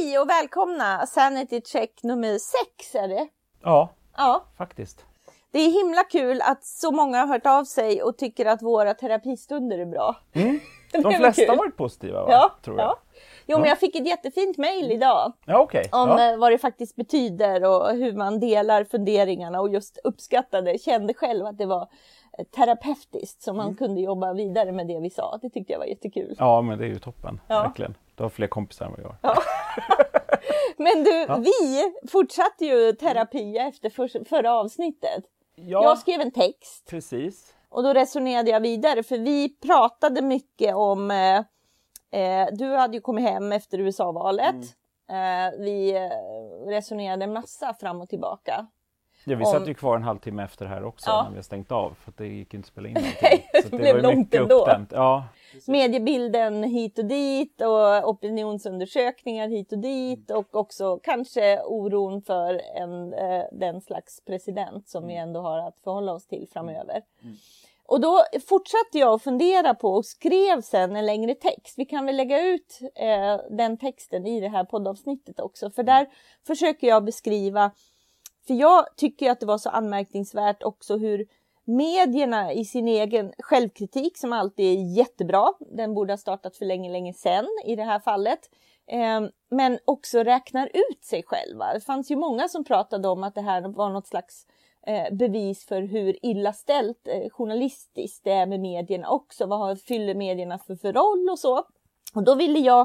Hej och välkomna! Sanity check nummer sex är det. Ja, Ja, faktiskt. det är himla kul att så många har hört av sig och tycker att våra terapistunder är bra. Mm. De flesta har varit positiva, va? Ja, tror jag. ja. Jo, men jag fick ett jättefint mejl idag Ja, okej. om Ja. eh, vad det faktiskt betyder och hur man delar funderingarna och just uppskattade, kände själv att det var terapeutiskt så man Mm. kunde jobba vidare med det vi sa. Det tyckte jag var jättekul. ja, men det är ju toppen. Ja. Verkligen. Du har fler kompisar än vad jag har. Men du, vi fortsatte ju terapi efter för, förra avsnittet. Ja, Jag skrev en text precis. och då resonerade jag vidare för vi pratade mycket om eh, eh, du hade ju kommit hem efter USA-valet. Mm. Eh, vi eh, resonerade massa fram och tillbaka. Ja, vi Om- satt ju kvar en halvtimme efter här också Ja. när vi har stängt av för att det gick inte att spela in någonting. det Så blev var ju långt mycket ändå. uppdämt. Ja, Mediebilden hit och dit och opinionsundersökningar hit och dit och också kanske oron för en, eh, den slags president som vi ändå har att förhålla oss till framöver. Och då fortsatte jag att fundera på och skrev sen en längre text. Vi kan väl lägga ut eh, den texten i det här poddavsnittet också, för där försöker jag beskriva för jag tycker att det var så anmärkningsvärt också hur medierna i sin egen självkritik som alltid är jättebra, den borde ha startat för länge, länge sedan i det här fallet, eh, men också räknar ut sig själva. Det fanns ju många som pratade om att det här var något slags eh, bevis för hur illa ställt eh, journalistiskt det är med medierna också. Vad fyller medierna för, för roll och så. Och då ville jag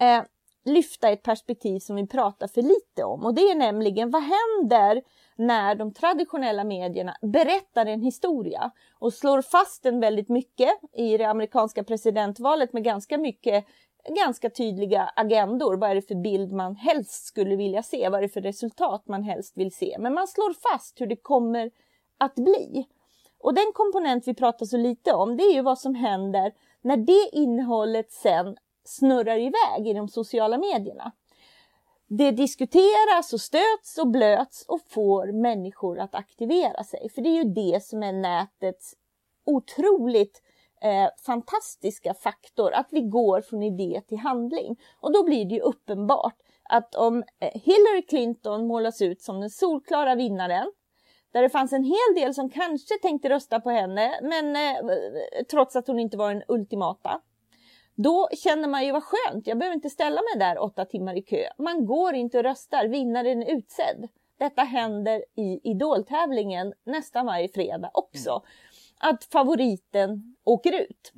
eh, lyfta ett perspektiv som vi pratar för lite om och det är nämligen vad händer när de traditionella medierna berättar en historia och slår fast den väldigt mycket i det amerikanska presidentvalet med ganska mycket ganska tydliga agendor. Vad är det för bild man helst skulle vilja se? Vad är det för resultat man helst vill se? Men man slår fast hur det kommer att bli. Och den komponent vi pratar så lite om, det är ju vad som händer när det innehållet sen snurrar iväg i de sociala medierna. Det diskuteras och stöts och blöts och får människor att aktivera sig. För det är ju det som är nätets otroligt eh, fantastiska faktor, att vi går från idé till handling. Och då blir det ju uppenbart att om eh, Hillary Clinton målas ut som den solklara vinnaren, där det fanns en hel del som kanske tänkte rösta på henne, men eh, trots att hon inte var den ultimata. Då känner man ju vad skönt, jag behöver inte ställa mig där åtta timmar i kö. Man går inte och röstar, vinnaren är utsedd. Detta händer i idoltävlingen nästan varje fredag också. Att favoriten åker ut.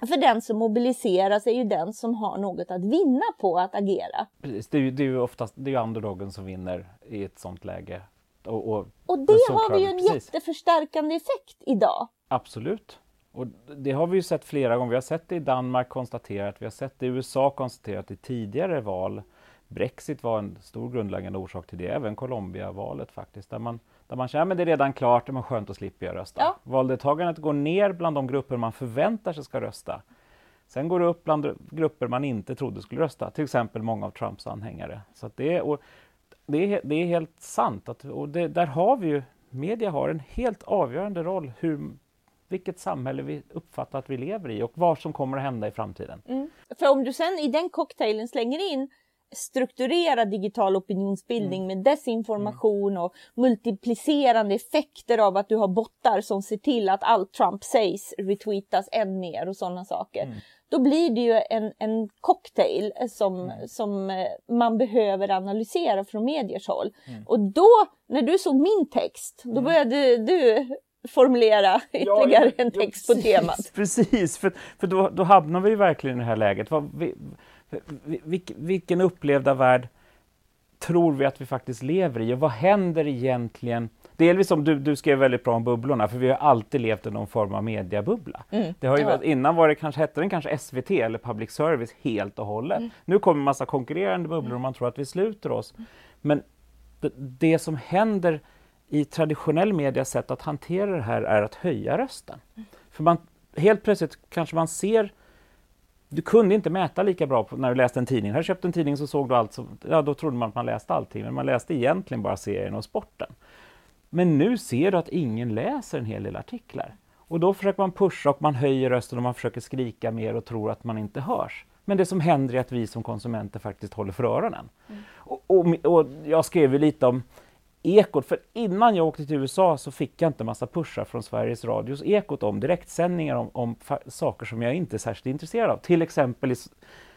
För den som mobiliseras är ju den som har något att vinna på att agera. precis. Det är ju, det är ju oftast det är underdogen som vinner i ett sånt läge. Och, och, Och det har vi ju en precis. jätteförstärkande effekt idag. Absolut. Och det har vi ju sett flera gånger. Vi har sett det i Danmark konstaterat, vi har sett det i USA konstaterat i tidigare val. Brexit var en stor grundläggande orsak till det, även Colombia-valet faktiskt, där man, där man känner att det är redan klart, men skönt att slippa jag rösta. Ja. Valdeltagandet går ner bland de grupper man förväntar sig ska rösta. Sen går det upp bland grupper man inte trodde skulle rösta, till exempel många av Trumps anhängare. Så det, är, det, är, det är helt sant, att, och det, där har vi ju, media har en helt avgörande roll hur, vilket samhälle vi uppfattar att vi lever i och vad som kommer att hända i framtiden. För om du sen i den cocktailen slänger in strukturerad digital opinionsbildning med desinformation och multiplicerande effekter av att du har bottar som ser till att allt Trump sägs retweetas än mer och sådana saker. Då blir det ju en, en cocktail som, som eh, man behöver analysera från mediers håll. Och då, när du såg min text, då började du formulera ytterligare en text på temat. Precis, för, för då, då hamnar vi verkligen i det här läget. Vad, vi, vi, vilk- vilken upplevda värld tror vi att vi faktiskt lever i och vad händer egentligen? Delvis som du, du skrev väldigt bra om bubblorna, för vi har alltid levt i någon form av mediabubbla. Det har ju, Mm. ja. varit- Innan var det kanske, hette den kanske SVT eller public service helt och hållet. Mm. Nu kommer en massa konkurrerande bubblor och man tror att vi sluter oss. Men det, det som händer i traditionell medias sätt att hantera det här är att höja rösten. För man, helt plötsligt kanske man ser du kunde inte mäta lika bra på, när du läste en tidning. Har du köpt en tidning så såg du allt, som, ja då trodde man att man läste allting, men man läste egentligen bara serien och sporten. Men nu ser du att ingen läser en hel del artiklar. Och då försöker man pusha och man höjer rösten och man försöker skrika mer och tror att man inte hörs. Men det som händer är att vi som konsumenter faktiskt håller för öronen. Mm. Och, och, och, jag skrev ju lite om Ekot, för innan jag åkte till USA så fick jag inte massa pushar från Sveriges Radios Ekot om direktsändningar om, om saker som jag inte är särskilt intresserad av. Till exempel i,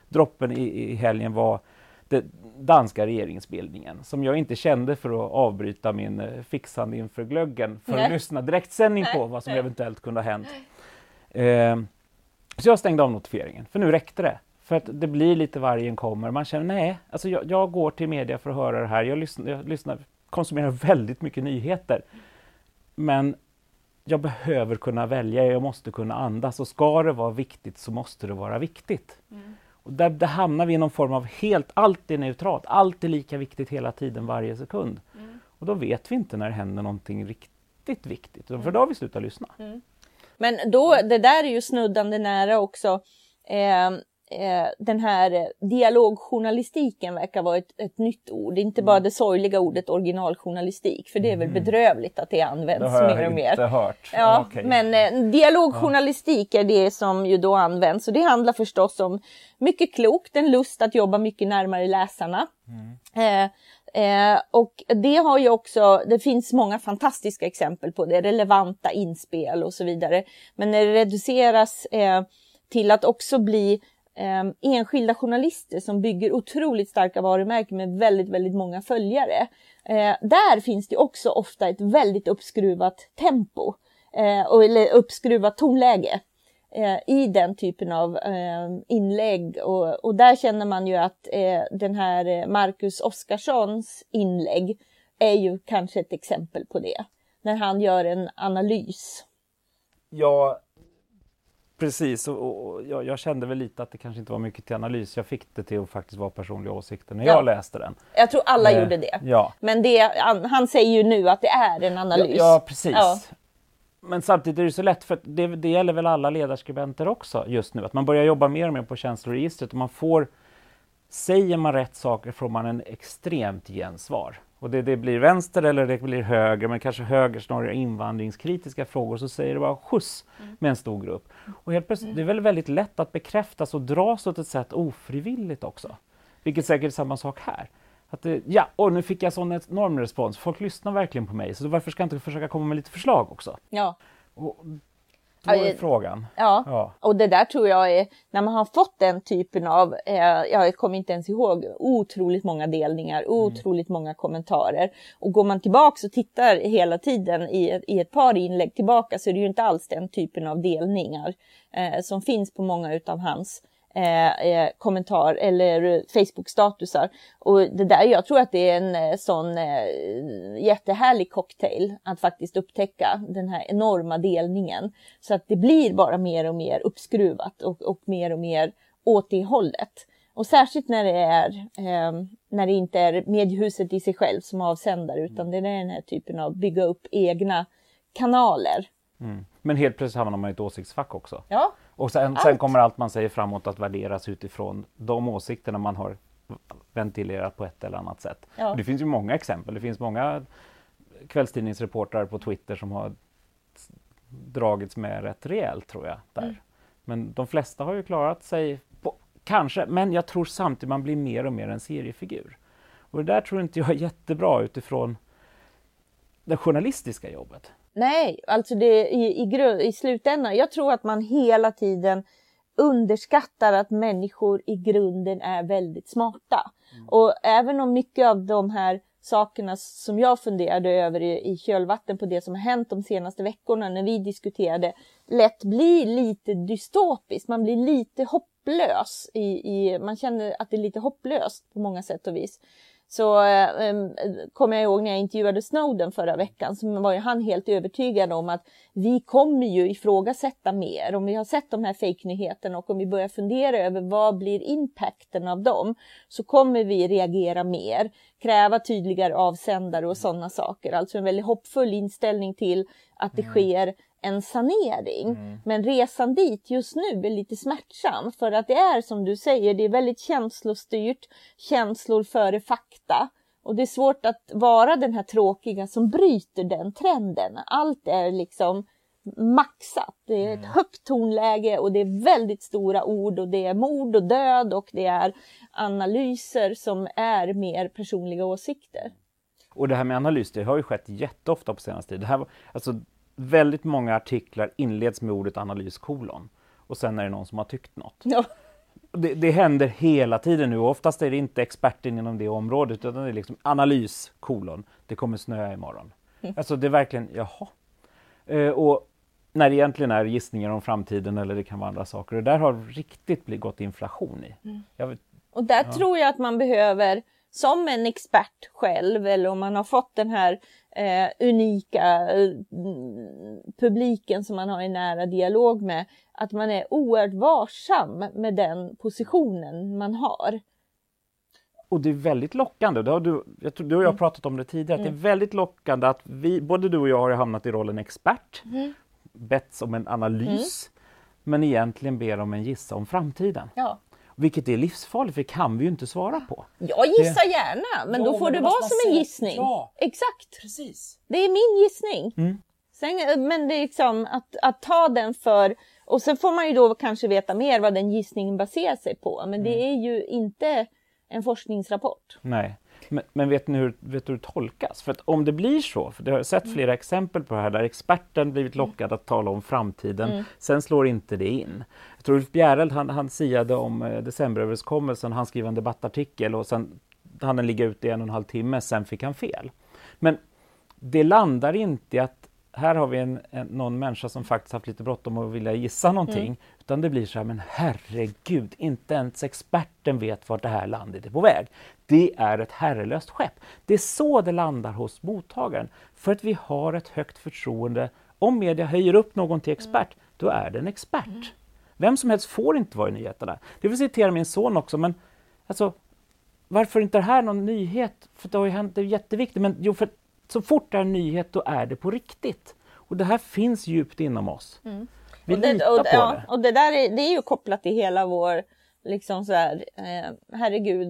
droppen i, i helgen var den danska regeringsbildningen som jag inte kände för att avbryta min eh, fixande inför glöggen för Nej. att lyssna direktsändning på vad som eventuellt kunde ha hänt. Eh, så jag stängde av notifieringen, för nu räckte det. För att det blir lite vargen kommer. Man känner nej, alltså jag, jag går till media för att höra det här. Jag lyssnar, jag lyssnar, konsumerar väldigt mycket nyheter. Men jag behöver kunna välja, jag måste kunna andas och ska det vara viktigt så måste det vara viktigt. Mm. Och där, där hamnar vi i någon form av helt, allt är neutralt, allt är lika viktigt hela tiden, varje sekund. Mm. Och då vet vi inte när det händer någonting riktigt viktigt, för mm. då har vi slutat lyssna. Mm. Men då, det där är ju snuddande nära också eh, eh, den här dialogjournalistiken verkar vara ett, ett nytt ord, inte bara mm. det sorgliga ordet originaljournalistik, för det är väl mm. bedrövligt att det används det mer och mer. Inte hört. Ja, okay. Men eh, dialogjournalistik är det som ju då används och det handlar förstås om mycket klokt, en lust att jobba mycket närmare läsarna. Mm. Eh, Eh, och det har ju också, det finns många fantastiska exempel på det, relevanta inspel och så vidare. Men när det reduceras eh, till att också bli eh, enskilda journalister som bygger otroligt starka varumärken med väldigt, väldigt många följare. Eh, där finns det också ofta ett väldigt uppskruvat tempo eh, och, eller uppskruvat tonläge eh, i den typen av ehm, inlägg och, och, där känner man ju att eh, den här Marcus Oskarssons inlägg är ju kanske ett exempel på det. När han gör en analys. Ja, Precis, och, och jag, jag, kände väl lite att det kanske inte var mycket till analys. Jag fick det till att faktiskt vara personliga åsikter när ja. jag läste den. Jag tror alla eh, gjorde det. Ja. Men det, han säger ju nu att det är en analys. Ja, ja precis. Ja. Men samtidigt är det så lätt, för det, det gäller väl alla ledarskribenter också just nu, att man börjar jobba mer och mer på känsloregistret och man får, säger man rätt saker får man en extremt gensvar. Och det, det blir vänster eller det blir höger, men kanske höger snarare invandringskritiska frågor, så säger det bara skjuts mm. med en stor grupp. Och helt plötsligt, det är väl väldigt lätt att bekräftas och dras åt ett sätt ofrivilligt också. Vilket säkert är samma sak här. Att det, ja, och nu fick jag sån enorm respons. Folk lyssnar verkligen på mig, så varför ska jag inte försöka komma med lite förslag också? Ja. Och då är frågan. Ja. ja. och det där tror jag är, när man har fått den typen av, eh, jag kommer inte ens ihåg, otroligt många delningar, mm. otroligt många kommentarer. Och går man tillbaks och tittar hela tiden i, i ett par inlägg tillbaka så är det ju inte alls den typen av delningar eh, som finns på många utav hans Eh, eh, kommentar eller Facebook-statusar. Och det där, jag tror att det är en eh, sån eh, jättehärlig cocktail att faktiskt upptäcka den här enorma delningen. Så att det blir bara mer och mer uppskruvat och, och mer och mer åt det hållet. Och särskilt när det är eh, när det inte är mediehuset i sig själv som avsändare utan det är den här typen av bygga upp egna kanaler. Mm. Men helt plötsligt hamnar man i ett åsiktsfack också. Ja. Och sen, sen, kommer allt man säger framåt att värderas utifrån de åsikterna man har ventilerat på ett eller annat sätt. Ja. det finns ju många exempel. Det finns många kvällstidningsreportrar på Twitter som har dragits med rätt rejält tror jag. Där. Mm. Men de flesta har ju klarat sig, på, kanske, men jag tror samtidigt man blir mer och mer en seriefigur. Och det där tror inte jag är jättebra utifrån det journalistiska jobbet. Nej, alltså det, i, i, i slutändan, jag tror att man hela tiden underskattar att människor i grunden är väldigt smarta. Mm. Och även om mycket av de här sakerna som jag funderade över i, i kölvatten på det som har hänt de senaste veckorna när vi diskuterade lätt blir lite dystopiskt. Man blir lite hopplös. I, i, man känner att det är lite hopplöst på många sätt och vis så eh, kommer jag ihåg när jag intervjuade Snowden förra veckan så var ju han helt övertygad om att vi kommer ju ifrågasätta mer. Om vi har sett de här fejknyheterna och om vi börjar fundera över vad blir impacten av dem så kommer vi reagera mer, kräva tydligare avsändare och sådana saker. Alltså en väldigt hoppfull inställning till att det mm. sker en sanering. Mm. Men resan dit just nu är lite smärtsam för att det är som du säger, det är väldigt känslostyrt, känslor före fakta. Och det är svårt att vara den här tråkiga som bryter den trenden. Allt är liksom maxat. Det är ett högt tonläge och det är väldigt stora ord och det är mord och död och det är analyser som är mer personliga åsikter. Och det här med analys, det har ju skett jätteofta på senaste tid. Det här, alltså, väldigt många artiklar inleds med ordet analys kolon och sen är det någon som har tyckt något. Ja. Det, det händer hela tiden nu och oftast är det inte experten inom det området utan det är liksom analys kolon, det kommer snöa imorgon. Mm. Alltså det är verkligen, jaha. Eh, och när det egentligen är gissningar om framtiden eller det kan vara andra saker. Och där har riktigt blivit gått inflation i. Mm. Vet, och där ja. tror jag att man behöver som en expert själv eller om man har fått den här eh, unika eh, publiken som man har en nära dialog med, att man är oerhört varsam med den positionen man har. Och det är väldigt lockande, det har du, jag tror, du och jag har mm. pratat om det tidigare, mm. det är mm. väldigt lockande att vi, både du och jag har hamnat i rollen expert, mm. bett om en analys, mm. men egentligen ber om en gissa om framtiden. Ja. Vilket är livsfarligt, för det kan vi ju inte svara på. Jag gissar det... gärna, men ja, då får men det vara som en gissning. Ja, Exakt. Precis. Det är min gissning. Mm. Sen, men det är liksom att, att ta den för... Och sen får man ju då kanske veta mer vad den gissningen baserar sig på. Men mm. det är ju inte en forskningsrapport. Nej. Men, men, vet ni hur, vet du hur det tolkas? För att om det blir så, för det har jag sett mm. flera exempel på det här där experten blivit mm. lockad att tala om framtiden, mm. sen slår inte det in. Jag tror Ulf Bjäreld, han, han siade om eh, decemberöverenskommelsen, han skrev en debattartikel och sen hann den ligga ute i en och en halv timme, sen fick han fel. Men det landar inte i att här har vi en, en, någon människa som faktiskt haft lite bråttom och vilja gissa någonting. Mm. Utan det blir så här, men herregud, inte ens experten vet vart det här landet är på väg. Det är ett herrelöst skepp. Det är så det landar hos mottagaren. För att vi har ett högt förtroende. Om media höjer upp någon till expert, mm. då är det en expert. Mm. Vem som helst får inte vara i nyheterna. Det vill citera min son också, men alltså, varför inte det här någon nyhet? För det har ju hänt, det är jätteviktigt, men jo, för så fort det är en nyhet, då är det på riktigt. Och det här finns djupt inom oss. Mm. Vi och det, litar och, på ja, det. Och det där är, det är ju kopplat till hela vår, liksom så här, eh, herregud,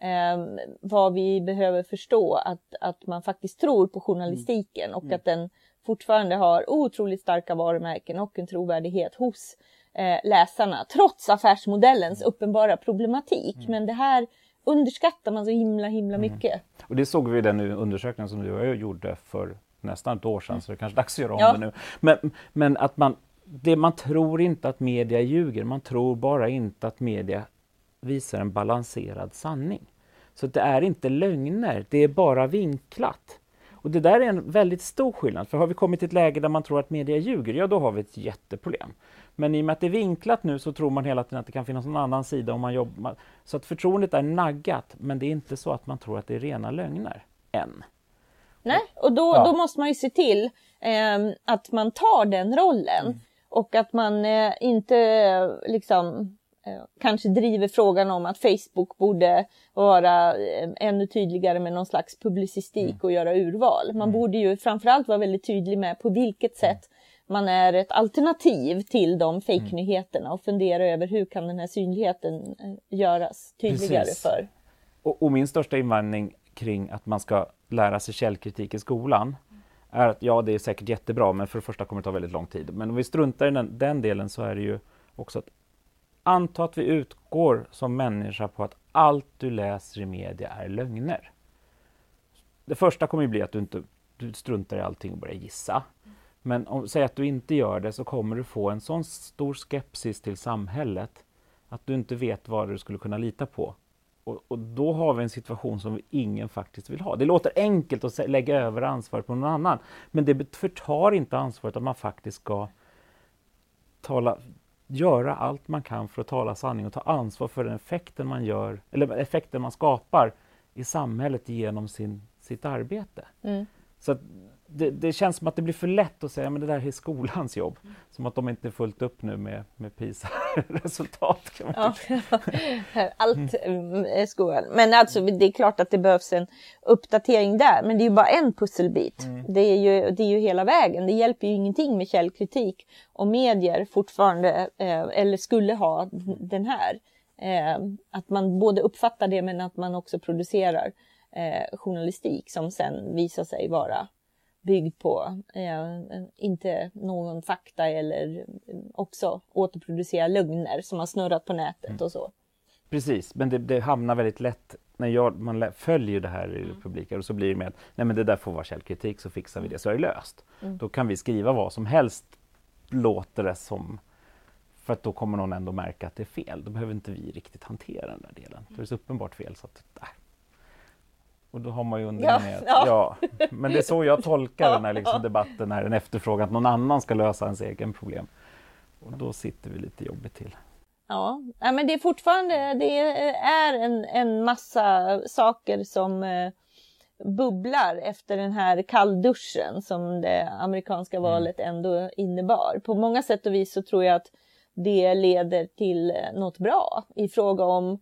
eh, vad vi behöver förstå att, att man faktiskt tror på journalistiken mm. och mm. att den fortfarande har otroligt starka varumärken och en trovärdighet hos eh, läsarna, trots affärsmodellens mm. uppenbara problematik. Mm. Men det här underskattar man så himla himla mm. mycket. Och det såg vi i den undersökningen som du och jag gjorde för nästan ett år sedan, så det är kanske dags att göra om ja. det nu. Men, men att man, det, man tror inte att media ljuger, man tror bara inte att media visar en balanserad sanning. Så det är inte lögner, det är bara vinklat. Och det där är en väldigt stor skillnad, för har vi kommit till ett läge där man tror att media ljuger, ja då har vi ett jätteproblem. Men i och med att det är vinklat nu så tror man hela tiden att det kan finnas någon annan sida om man jobbar. Så att förtroendet är naggat, men det är inte så att man tror att det är rena lögner. Än. Nej, och då, ja. då måste man ju se till eh, att man tar den rollen. Mm. Och att man eh, inte liksom eh, kanske driver frågan om att Facebook borde vara eh, ännu tydligare med någon slags publicistik mm. och göra urval. Man mm. borde ju framförallt vara väldigt tydlig med på vilket mm. sätt man är ett alternativ till de fejknyheterna och fundera över hur kan den här synligheten eh, göras tydligare Precis. för... Och, och, min största invändning kring att man ska lära sig källkritik i skolan är att ja, det är säkert jättebra, men för det första kommer det ta väldigt lång tid. Men om vi struntar i den, den delen så är det ju också att anta att vi utgår som människa på att allt du läser i media är lögner. Det första kommer ju bli att du inte du struntar i allting och börjar gissa. Men om, säg att du inte gör det så kommer du få en sån stor skepsis till samhället att du inte vet vad du skulle kunna lita på. Och, och, då har vi en situation som ingen faktiskt vill ha. Det låter enkelt att lägga över ansvaret på någon annan, men det förtar inte ansvaret att man faktiskt ska tala, göra allt man kan för att tala sanning och ta ansvar för den effekten man gör, eller effekten man skapar i samhället genom sin, sitt arbete. Mm. Så det, det, känns som att det blir för lätt att säga men det där är skolans jobb. Som att de inte är fullt upp nu med, med PISA-resultat. Ja, allt mm, är skolan. Men alltså det är klart att det behövs en uppdatering där. Men det är ju bara en pusselbit. Mm. Det, är ju, det är ju hela vägen. Det hjälper ju ingenting med källkritik om medier fortfarande eh, eller skulle ha den här. Eh, att man både uppfattar det men att man också producerar eh, journalistik som sen visar sig vara byggd på eh, inte någon fakta eller också återproducera lögner som har snurrat på nätet mm. och så. Precis, men det, det, hamnar väldigt lätt när jag, man följer det här i mm. publiken och så blir det med att nej men det där får vara källkritik så fixar vi det så är det löst. Mm. Då kan vi skriva vad som helst låter det som för att då kommer någon ändå märka att det är fel. Då behöver inte vi riktigt hantera den där delen. Det är så uppenbart fel så att, äh. Och då har man ju underminerat. Ja, ja. ja, Men det är så jag tolkar den här liksom debatten, när en efterfrågan att någon annan ska lösa ens egen problem. Och då sitter vi lite jobbigt till. Ja, men det är fortfarande det är en, en massa saker som eh, bubblar efter den här kallduschen som det amerikanska mm. valet ändå innebar. På många sätt och vis så tror jag att det leder till något bra i fråga om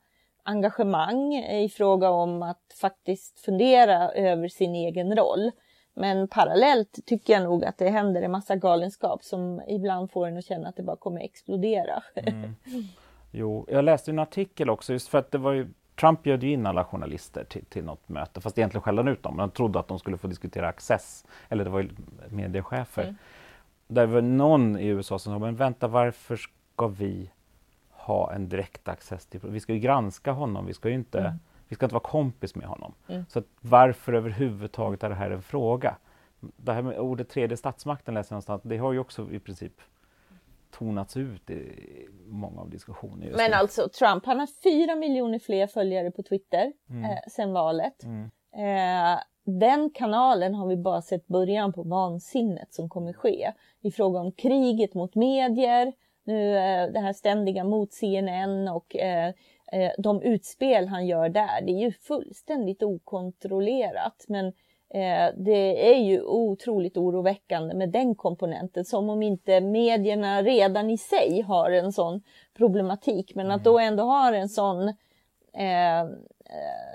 engagemang, i fråga om att faktiskt fundera över sin egen roll. Men parallellt tycker jag nog att det händer en massa galenskap som ibland får en att känna att det bara kommer explodera. Mm. Jo, jag läste en artikel också just för att det var ju Trump bjöd in alla journalister till, till något möte, fast egentligen skällde han ut dem. Han trodde att de skulle få diskutera Access, eller det var ju mediechefer. Mm. Där var någon i USA som sa, men vänta varför ska vi ha en direkt access till... Vi ska ju granska honom, vi ska ju inte, mm. vi ska inte vara kompis med honom. Mm. Så varför överhuvudtaget är det här en fråga? Det här med ordet tredje statsmakten läser jag någonstans, det har ju också i princip tonats ut i många av diskussionerna. Men alltså Trump, han har fyra miljoner fler följare på Twitter mm. eh, sen valet. Mm. Eh, den kanalen har vi bara sett början på vansinnet som kommer ske i fråga om kriget mot medier, nu eh, det här ständiga mot CNN och eh, eh, de utspel han gör där. Det är ju fullständigt okontrollerat, men det är ju otroligt oroväckande med den komponenten, som om inte medierna redan i sig har en sån problematik, men att då mm. ändå ha en sån eh, eh,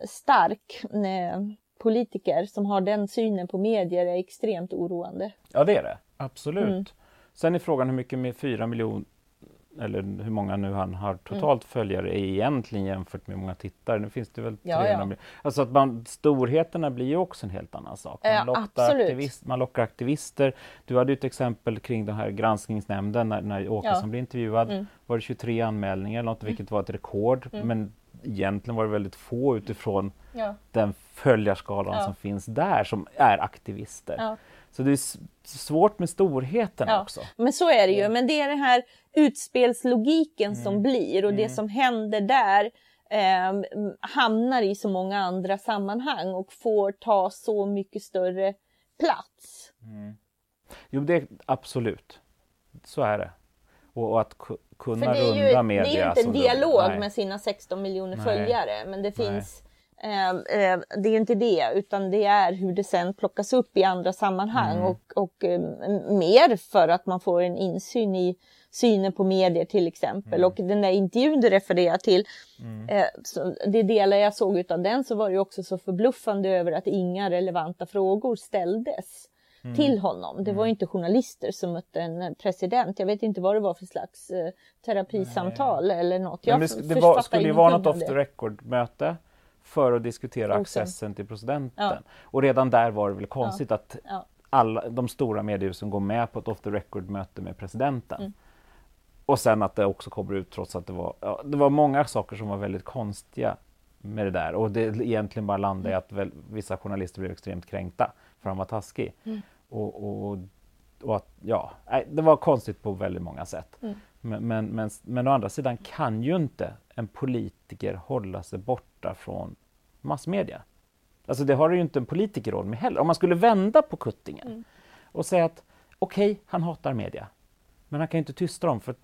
stark eh, politiker som har den synen på medier är extremt oroande. Ja, det är det. Absolut. Mm. Sen är frågan hur mycket med 4 miljoner eller hur många nu han har totalt mm. följare är egentligen jämfört med hur många tittare. Nu finns det väl 300 ja, ja. Alltså att man, storheterna blir ju också en helt annan sak. Man, ja, lockar, aktivist, man lockar aktivister. Du hade ju ett exempel kring den här granskningsnämnden när, när Åkesson ja. blev intervjuad. Mm. var det 23 anmälningar, något, vilket var ett rekord. Mm. Men egentligen var det väldigt få utifrån den följarskalan som finns där som är aktivister. Så det är svårt med storheten ja, också. Men så är det ju. Men det är den här utspelslogiken mm. som blir och mm. det som händer där eh, hamnar i så många andra sammanhang och får ta så mycket större plats. Mm. Jo, det är absolut. Så är det. Och, och att kunna runda media. Det är ju inte en dialog med sina 16 miljoner nej. följare, men det finns eh, det är inte det, utan det är hur det sen plockas upp i andra sammanhang mm. och, och eh, mer för att man får en insyn i synen på medier till exempel. Mm. Och den där intervjun du refererar till, mm. eh, det delar jag såg av den så var det också så förbluffande över att inga relevanta frågor ställdes mm. till honom. Det var mm. inte journalister som mötte en president. Jag vet inte vad det var för slags eh, terapisamtal Nej. eller något. Jag det, det var, skulle ju vara något off the record möte för att diskutera accessen till presidenten. Ja. Och redan där var det väl konstigt ja. att alla de stora mediehusen går med på ett off the record-möte med presidenten. Mm. Och sen att det också kommer ut trots att det var, ja, det var många saker som var väldigt konstiga med det där och det egentligen bara landade i mm. att väl, vissa journalister blev extremt kränkta för han var taskig. Mm. Och, och, och, att, ja, det var konstigt på väldigt många sätt. Men, men, men, men å andra sidan kan ju inte en politiker hålla sig borta från massmedia. Alltså det har ju inte en politikerroll med heller. Om man skulle vända på kuttingen mm. och säga att okej, okay, han hatar media, men han kan ju inte tysta dem, för,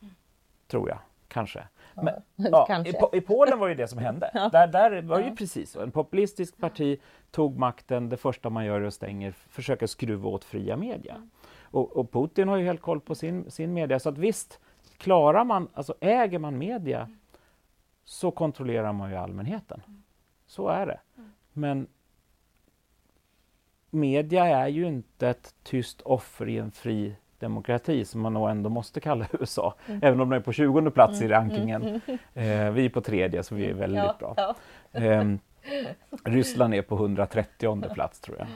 tror jag, kanske. Men, ja, kanske. I, I, Polen var ju det som hände. ja. Där, där var ju precis så. En populistisk parti tog makten, det första man gör är att stänga, försöka skruva åt fria media. Mm. Och, och, Putin har ju helt koll på sin, sin media, så att visst, klarar man, alltså äger man media mm. så kontrollerar man ju allmänheten. Mm. Så är det. Mm. Men media är ju inte ett tyst offer i en fri demokrati som man nog ändå måste kalla USA. Även om de är på 20 plats i rankingen. Eh, vi är på tredje så vi är väldigt ja, bra. Ja. Eh, Ryssland är på 130 plats tror jag.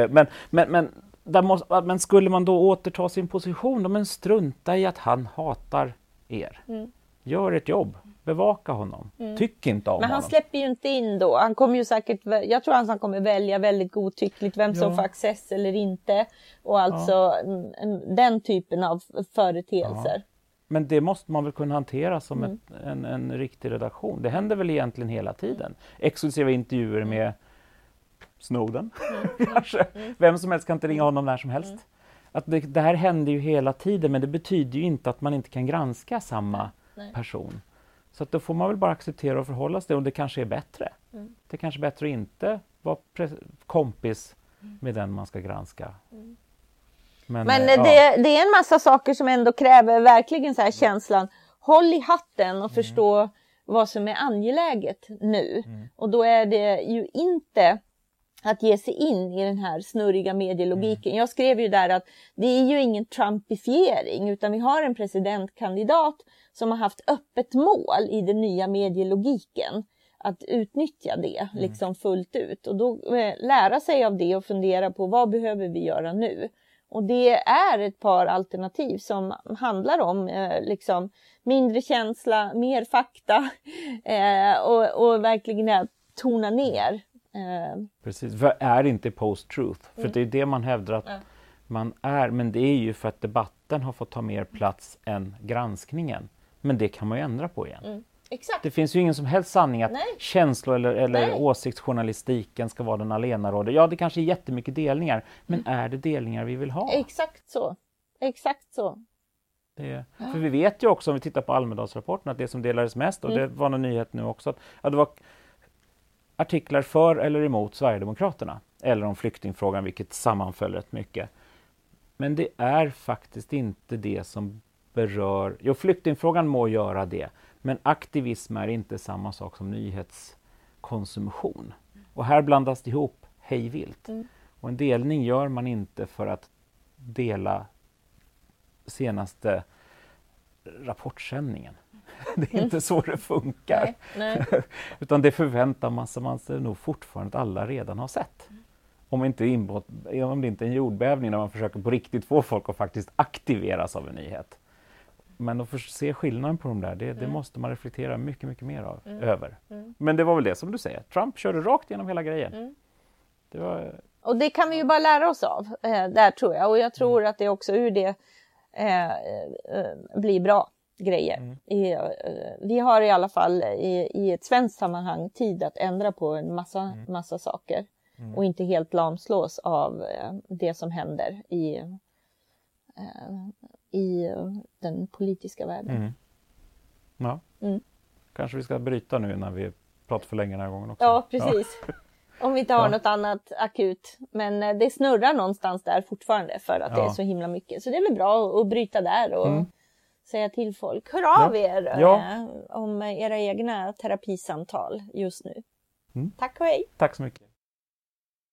Eh, men, men, men måste, men skulle man då återta sin position, då, men strunta i att han hatar er. Mm. Gör ett jobb, bevaka honom, tyck inte om Men han honom. släpper ju inte in då. Han kommer ju säkert, jag tror att han kommer välja väldigt godtyckligt vem som Ja. får access eller inte. Och alltså mm, en- den typen av företeelser. Men det måste man väl kunna hantera som Mm. ett, en, en riktig redaktion. Det händer väl egentligen hela tiden. Exklusiva intervjuer med Snowden, Mm. kanske. Vem som helst kan inte ringa honom när som helst. Att det, det här händer ju hela tiden, men det betyder ju inte att man inte kan granska samma Nej. person. Så att då får man väl bara acceptera och förhålla sig och det kanske är bättre. Mm. Det är kanske är bättre att inte vara kompis Mm. med den man ska granska. Men, Men eh, eh, det, det är en massa saker som ändå kräver verkligen så här känslan. Håll i hatten och förstå vad som är angeläget nu. Och då är det ju inte att ge sig in i den här snurriga medielogiken. Jag skrev ju där att det är ju ingen trumpifiering utan vi har en presidentkandidat som har haft öppet mål i den nya medielogiken att utnyttja det liksom fullt ut och då eh, lära sig av det och fundera på vad behöver vi göra nu? Och det är ett par alternativ som handlar om eh, liksom mindre känsla, mer fakta eh, och, och verkligen tona ner. Eh, Precis, för är inte post-truth? För Mm. det är det man hävdar att man är, men det är ju för att debatten har fått ta mer plats än granskningen. Men det kan man ju ändra på igen. exakt. Det finns ju ingen som helst sanning att Mm. Nej. känslo eller, eller Nej. åsiktsjournalistiken ska vara den allenarådande. Ja, det kanske är jättemycket delningar, men Mm. är det delningar vi vill ha? Exakt så. Exakt så. Det, för vi vet ju också om vi tittar på Almedalsrapporten att det som delades mest, och det Mm. var en nyhet nu också, att ja, det var artiklar för eller emot Sverigedemokraterna. Eller om flyktingfrågan, vilket sammanföll rätt mycket. Men det är faktiskt inte det som berör... Jo, flyktingfrågan må göra det, men aktivism är inte samma sak som nyhetskonsumtion. Och här blandas det ihop hej vilt. Och en delning gör man inte för att dela senaste rapportsändningen. Det är inte så det funkar. Nej, nej. Utan det förväntar man sig, man sig nog fortfarande att alla redan har sett. Om, inte inbrott, om det inte är en jordbävning när man försöker på riktigt få folk att faktiskt aktiveras av en nyhet. Men att se skillnaden på de där, det, det måste man reflektera mycket, mycket mer av, över. Men det var väl det som du säger, Trump körde rakt genom hela grejen. Det var, Och det kan vi ju bara lära oss av eh, där tror jag. Och jag tror att det också ur det eh, eh, blir bra grejer. I, eh, vi har i alla fall i, i ett svenskt sammanhang tid att ändra på en massa, massa saker. Och inte helt lamslås av eh, det som händer i, eh, i den politiska världen. Mm. ja. Mm. Kanske vi ska bryta nu innan vi pratar för länge den här gången också. Ja, precis. Om vi inte har Ja. något annat akut. Men det snurrar någonstans där fortfarande för att det Ja. är så himla mycket. Så det är väl bra att bryta där och Mm. Säga till folk. Hör av Ja. er Ja. eh, om era egna terapisamtal just nu. Mm. Tack och hej! Tack så mycket.